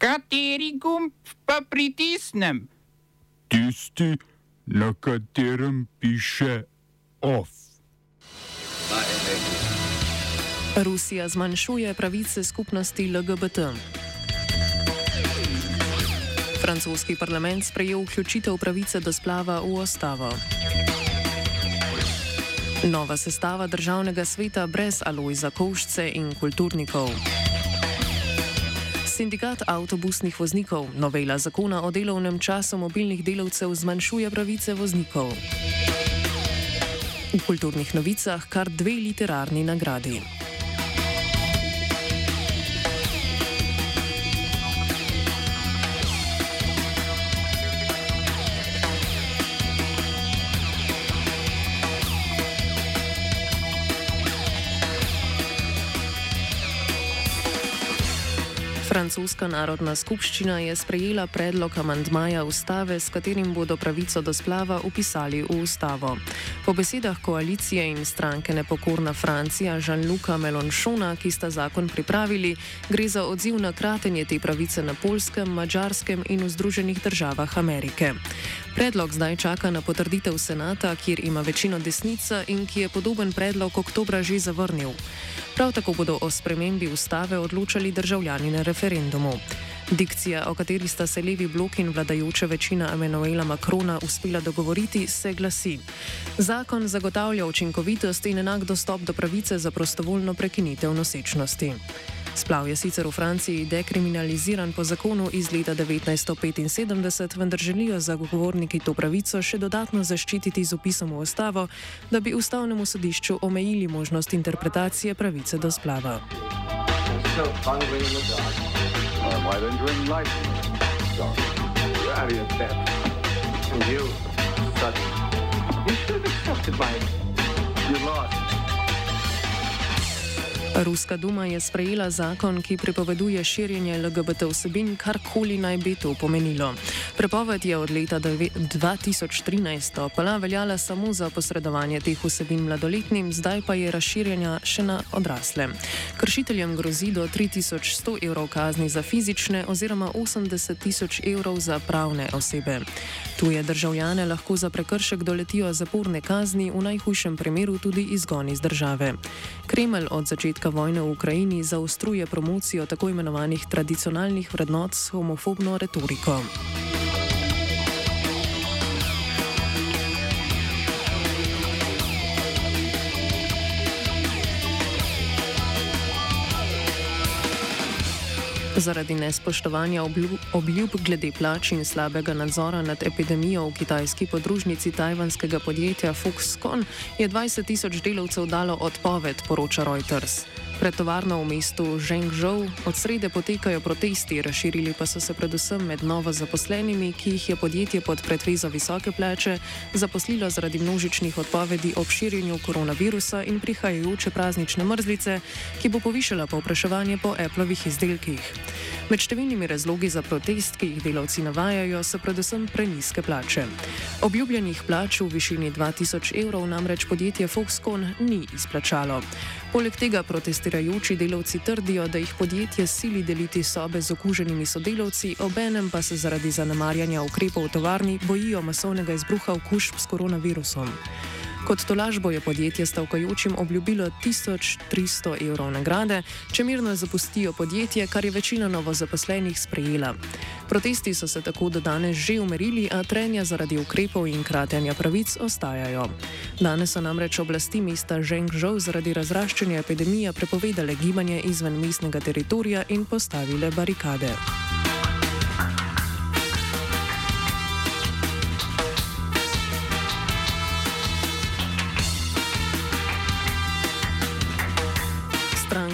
Kateri gumb pa pritisnem? Tisti, na katerem piše OF. Rusija zmanjšuje pravice skupnosti LGBT. Francoski parlament sprejel vključitev pravice do splava v ustavo. Nova sestava državnega sveta brez Alojza Kovšce in kulturnikov. Sindikat avtobusnih voznikov novela zakona o delovnem času mobilnih delavcev zmanjšuje pravice voznikov. V kulturnih novicah kar dve literarni nagradi. Francoska narodna skupščina je sprejela predlog amandmaja ustave, s katerim bodo pravico do splava upisali v ustavo. Po besedah koalicije in stranke Nepokorna Francija Žan-Luka Melonšona, ki sta zakon pripravili, gre za odziv na kratenje te pravice na Polskem, Mačarskem in v Združenih državah Amerike. Predlog zdaj čaka na potrditev senata, kjer ima večino desnica in ki je podoben predlog oktobra že zavrnil. Prav tako bodo o spremembi ustave odločali državljani na referendumu. Dikcija, o kateri sta se levi blok in vladajoča večina Emanuela Makrona uspela dogovoriti, se glasi: Zakon zagotavlja učinkovitost in enak dostop do pravice za prostovoljno prekinitev nosečnosti. Splav je sicer v Franciji dekriminaliziran po zakonu iz leta 1975, vendar želijo zagovorniki to pravico še dodatno zaščititi z opisom v ustavo, da bi ustavnemu sodišču omejili možnost interpretacije pravice do splava. so fun in the dark. Uh, why don't you enlighten the? You're out of your depth. And you, sudden. You should have accepted my... You lost. Ruska duma je sprejela zakon, ki prepoveduje širjenje LGBT vsebin, karkoli naj bi to pomenilo. Prepoved je od leta 2013 pa veljala samo za posredovanje teh vsebin mladoletnim, zdaj pa je razširjena še na odrasle. Kršiteljem grozi do 3100 evrov kazni za fizične oziroma 80 tisoč evrov za pravne osebe. Tuje državljane lahko za prekršek doletijo zaporne kazni, v najhujšem primeru tudi izgon iz države. Kremelj od začetka vojne v Ukrajini zaostruje promocijo tako imenovanih tradicionalnih vrednot s homofobno retoriko. Zaradi nespoštovanja obljub glede plač in slabega nadzora nad epidemijo v kitajski podružnici tajvanskega podjetja Foxconn je 20 tisoč delavcev dalo odpoved, poroča Reuters. Pred tovarno v mestu Zhengzhou od srede potekajo protesti, razširili pa so se predvsem med novo zaposlenimi, ki jih je podjetje pod pretvezo visoke plače zaposlilo zaradi množičnih odpovedi ob širjenju koronavirusa in prihajajoče praznične mrzlice, ki bo povišala povpraševanje po Appleovih izdelkih. Med številnimi razlogi za protest, ki jih delavci navajajo, so predvsem preniske plače. Obljubljenih plač v višini 2000 evrov namreč podjetje Foxconn ni izplačalo. Poleg tega protestirajoči delavci trdijo, da jih podjetje sili deliti sobe z okuženimi sodelavci, obenem pa se zaradi zanemarjanja ukrepov v tovarni bojijo masovnega izbruha okužb s koronavirusom. Kot tolažbo je podjetje stavkajočim obljubilo 1300 evrov nagrade, če mirno zapustijo podjetje, kar je večina novozaposlenih sprejela. Protesti so se tako do danes že umerili, a trenja zaradi ukrepov in kratenja pravic ostajajo. Danes so namreč oblasti mesta Zhengzhou zaradi razraščanja epidemije prepovedale gibanje izven mestnega teritorija in postavile barikade.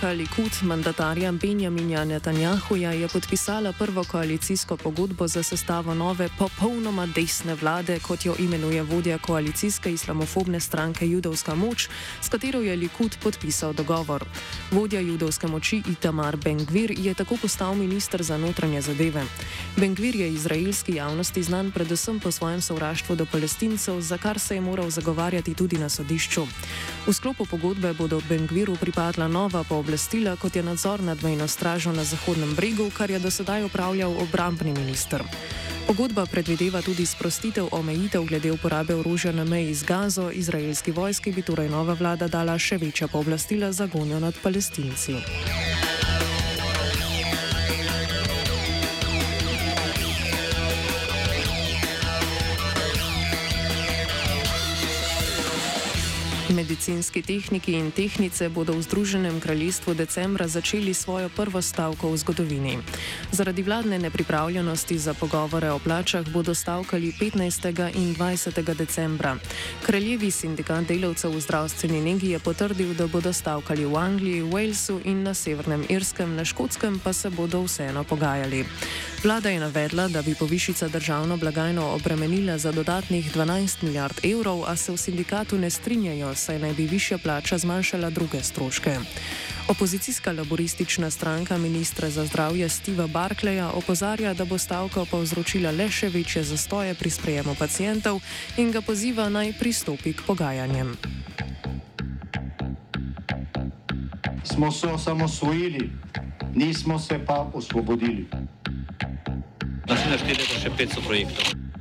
Stranka Likud mandatarja Benjaminja Netanjahuja je podpisala prvo koalicijsko pogodbo za sestavo nove popolnoma desne vlade, kot jo imenuje vodja koalicijske islamofobne stranke Judovska moč, s katero je Likud podpisal dogovor. Vodja judovske moči Itamar Bengvir je tako postal ministr za notranje zadeve. Bengvir je izraelski javnosti znan predvsem po svojem sovraštvu do palestincev, za kar se je moral zagovarjati tudi na sodišču. V sklopu pogodbe bodo Bengviru pripadla nova pooblastila pooblastila, kot je nadzor nad mejno stražo na Zahodnem bregu, kar je do sedaj upravljal obrambni minister. Pogodba predvideva tudi sprostitev omejitev glede uporabe orožja na meji z Gazo, izraelski vojski bi torej nova vlada dala še večja pooblastila za gonjo nad palestinci. Medicinski tehniki in tehnice bodo v Združenem kraljestvu decembra začeli svojo prvo stavko v zgodovini. Zaradi vladne nepripravljenosti za pogovore o plačah bodo stavkali 15. in 20. decembra. Kraljevi sindikat delavcev v zdravstveni negi je potrdil, da bodo stavkali v Angliji, Walesu in na Severnem Irskem, na Škotskem pa se bodo vseeno pogajali. Vlada je navedla, da bi povišica državno blagajno obremenila za dodatnih 12 milijard evrov, a se v sindikatu ne strinjajo, saj naj bi višja plača zmanjšala druge stroške. Opozicijska laboristična stranka ministra za zdravje Steva Barkleja opozarja, da bo stavka povzročila le še večje zastoje pri sprejemu pacijentov in ga poziva naj pristopi k pogajanjem. Smo se osamosvojili, nismo se pa osvobodili. Naslednje število je še 500 projektov.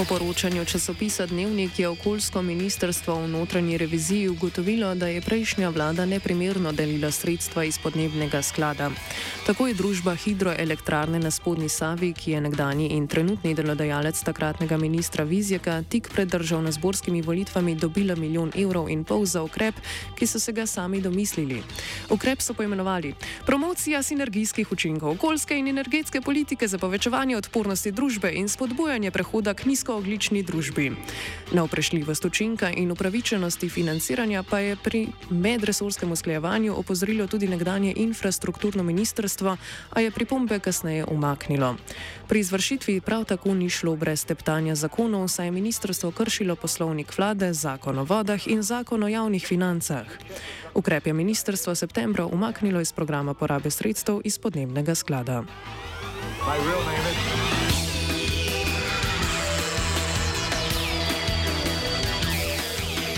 Po poročanju časopisa Dnevnik je okoljsko ministrstvo v notranji reviziji ugotovilo, da je prejšnja vlada neprimerno delila sredstva iz podnebnega sklada. Tako je družba Hidroelektrarne na spodnji Savi, ki je nekdani in trenutni delodajalec takratnega ministra Vizjaka, tik pred državno-zborskimi volitvami dobila milijon evrov in pol za ukrep, ki so se ga sami domislili. Ukrep so poimenovali Promocija sinergijskih učinkov okoljske in energetske politike za povečevanje odpornosti družbe in spodbujanje prehoda k nizko nizkooglični družbi. Na vprašljivost učinka in upravičenosti financiranja pa je pri medresorskem usklajevanju opozorilo tudi nekdanje infrastrukturno ministrstvo, a je pripombe kasneje umaknilo. Pri izvršitvi prav tako ni šlo brez teptanja zakonov, saj je ministrstvo kršilo poslovnik vlade, zakon o vodah in zakon o javnih financah. Ukrep je ministrstvo septembra umaknilo iz programa porabe sredstev iz podnebnega sklada. My real name is.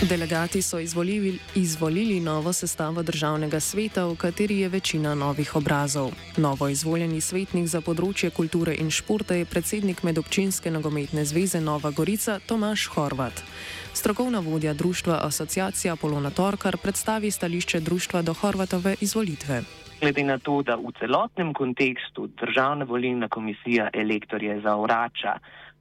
Delegati so izvolili, izvolili novo sestavo državnega sveta, v kateri je večina novih obrazov. Novo izvoljeni svetnik za področje kulture in športa je predsednik medobčinske nogometne zveze Nova Gorica Tomaš Horvat. Strokovna vodja društva Asociacija Polona Torkar predstavi stališče društva do Horvatove izvolitve. Glede na to, da v celotnem kontekstu državna volilna komisija elektorje zavrača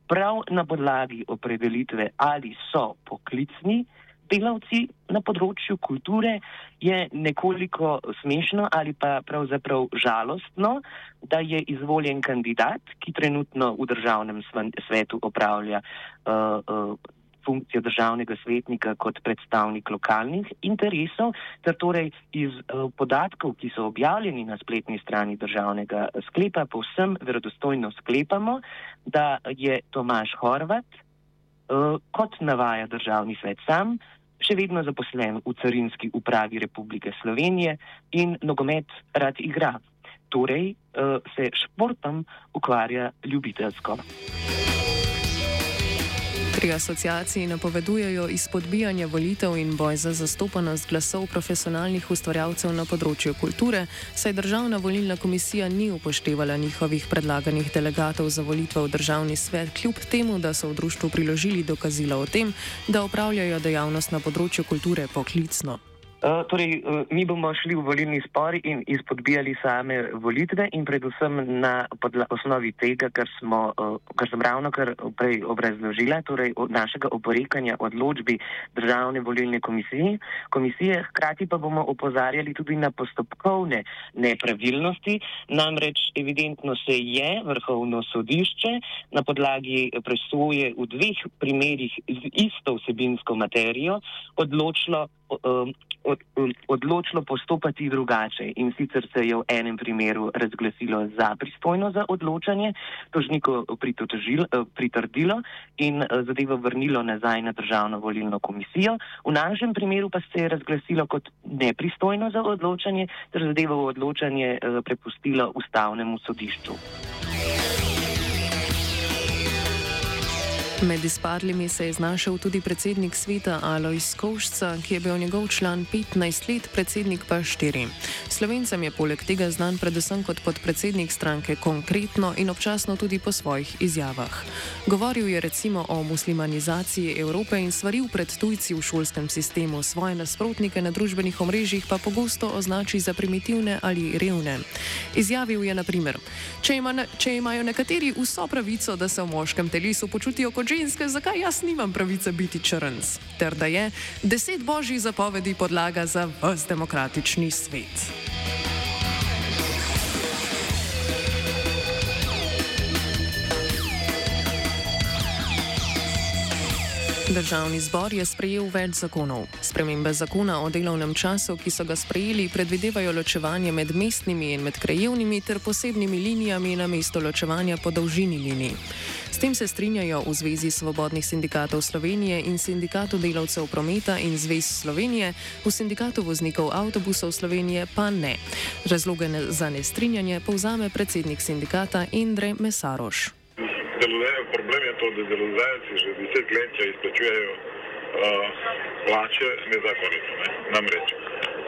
prav na podlagi opredelitve, ali so poklicni, delavci na področju kulture, je nekoliko smešno ali pa pravzaprav žalostno, da je izvoljen kandidat, ki trenutno v državnem svetu opravlja uh, uh, funkcijo državnega svetnika kot predstavnik lokalnih interesov, ter torej iz uh, podatkov, ki so objavljeni na spletni strani državnega sklepa, povsem verodostojno sklepamo, da je Tomaš Horvat, kot navaja državni svet sam, še vedno zaposlen v carinski upravi Republike Slovenije in nogomet rad igra. Torej uh, se športom ukvarja ljubiteljsko. Pri asociaciji napovedujejo izpodbijanje volitev in boj za zastopanost glasov profesionalnih ustvarjalcev na področju kulture, saj državna volilna komisija ni upoštevala njihovih predlaganih delegatov za volitve v državni svet, kljub temu, da so v društvu priložili dokazila o tem, da opravljajo dejavnost na področju kulture poklicno. Uh, torej, uh, mi bomo šli v volilni spor in izpodbijali same volitve in predvsem na osnovi tega, kar, smo, uh, kar sem ravno kar prej obrazložila, torej od našega oporekanja odločbi državne volilne komisije. komisije. Hkrati pa bomo opozarjali tudi na postopkovne nepravilnosti. Namreč evidentno se je vrhovno sodišče na podlagi presoje v dveh primerjih z isto vsebinsko materijo odločilo od, um, odločilo postopati drugače in sicer se je v enem primeru razglasilo za pristojno za odločanje, tožniko pritrdilo in zadevo vrnilo nazaj na državno volilno komisijo. V našem primeru pa se je razglasilo kot nepristojno za odločanje ter zadevo v odločanje prepustilo ustavnemu sodišču. Med izpadlimi se je znašel tudi predsednik sveta Alois Košca, ki je bil njegov član 15 let, predsednik pa 4. Slovencem je poleg tega znan predvsem kot podpredsednik stranke Konkretno in občasno tudi po svojih izjavah. Govoril je recimo o muslimanizaciji Evrope in svaril pred tujci v šolskem sistemu, svoje nasprotnike na družbenih omrežjih pa pogosto označi za primitivne ali revne. Izjavil je naprimer, če, ima, če imajo nekateri vso pravico, da se v moškem telesu počutijo kot ženske, zakaj jaz nimam pravice biti črnc? Ter da je deset božjih zapovedi podlaga za vse demokratični svet. Državni zbor je sprejel več zakonov. Spremembe zakona o delovnem času, ki so ga sprejeli, predvidevajo ločevanje med mestnimi in med krajevnimi ter posebnimi linijami na mesto ločevanja po dolžini linij. S tem se strinjajo v Zvezi svobodnih sindikatov Slovenije in Sindikatu delavcev prometa in Zvez Slovenije, v Sindikatu voznikov avtobusov Slovenije pa ne. Razloge za nestrinjanje povzame predsednik sindikata Indre Mesaroš. Problem je to, da delodajalci že deset let izplačujejo uh, plače nezakonito. Ne? Namreč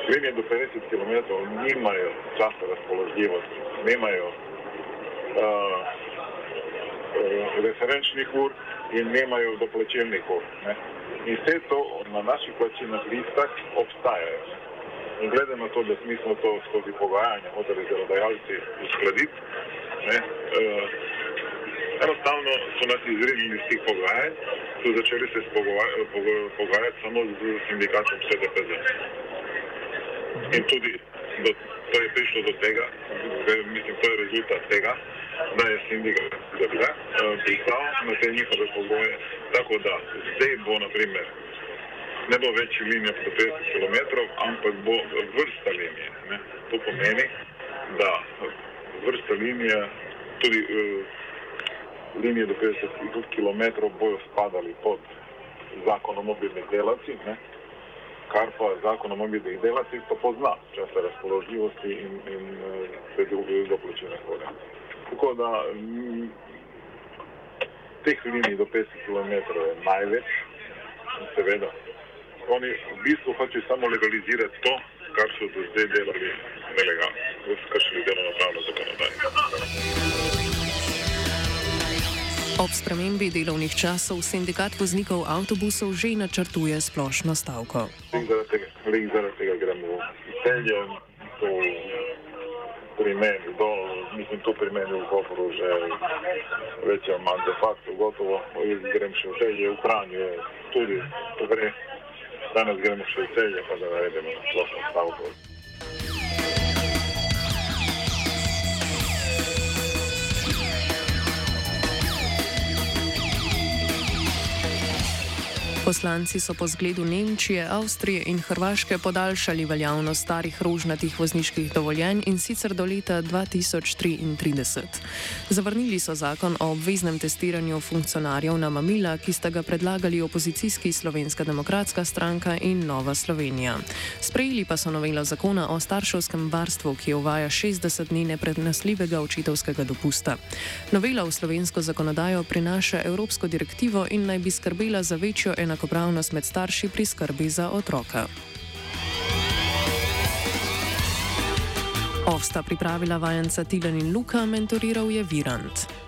linije do 50 km nimajo časa razpoložljivosti, nimajo uh, referenčnih ur in nemajo doplačilnih ur. Ne? In vse to na naših plačilnih listah obstajajo. In glede na to, da smo to skozi pogajanja hoteli delodajalci uskladiti, ne, uh, enostavno so nas izrinili iz teh pogajanj, so začeli se pogajati samo z sindikatom SDPZ. In tudi do, to je prišlo do tega, mislim, to je rezultat tega, da je sindikat ZDA pristal na te njihove pogoje, tako da zdaj bo, na primer, ne bo več linija po 50 km, ampak bo vrsta linije. Ne? To pomeni, da vrsta linije tudi uh, linije do 50 km bojo spadali pod zakon o mobilnih delavcih, kar pa zakon o mobilnih delavcih pa pozna časa razpoložljivosti in, in vse druge doplačene hode. Tako da m, teh linij do 50 km je največ, seveda. Oni v bistvu hoče samo legalizirati to, kar so do zdaj delali nelegalno, kršili delovno pravno zakonodajo. Ob spremembi delovnih časov sindikat voznikov avtobusov že načrtuje splošno stavko. Zaradi tega gremo v celje, to pri meni, do, mislim, to pri meni v Koporu že več ali manj de facto gotovo, jaz grem še v celje, v Kranju tudi, torej danes gremo še v celje, pa da naredimo splošno stavko. Poslanci so po zgledu Nemčije, Avstrije in Hrvaške podaljšali veljavnost starih rožnatih vozniških dovoljenj in sicer do leta 2033. Zavrnili so zakon o obveznem testiranju funkcionarjev na mamila, ki sta ga predlagali opozicijski Slovenska demokratska stranka in Nova Slovenija. Sprejeli pa so novelo zakona o starševskem varstvu, ki uvaja 60 dni neprednosljivega očitovskega dopusta. Novela v slovensko zakonodajo prinaša evropsko direktivo in naj bi skrbela za večjo enakost enakopravnost med starši pri skrbi za otroka. Ovsta pripravila vajenca Tilan in Luka, mentoriral je Virant.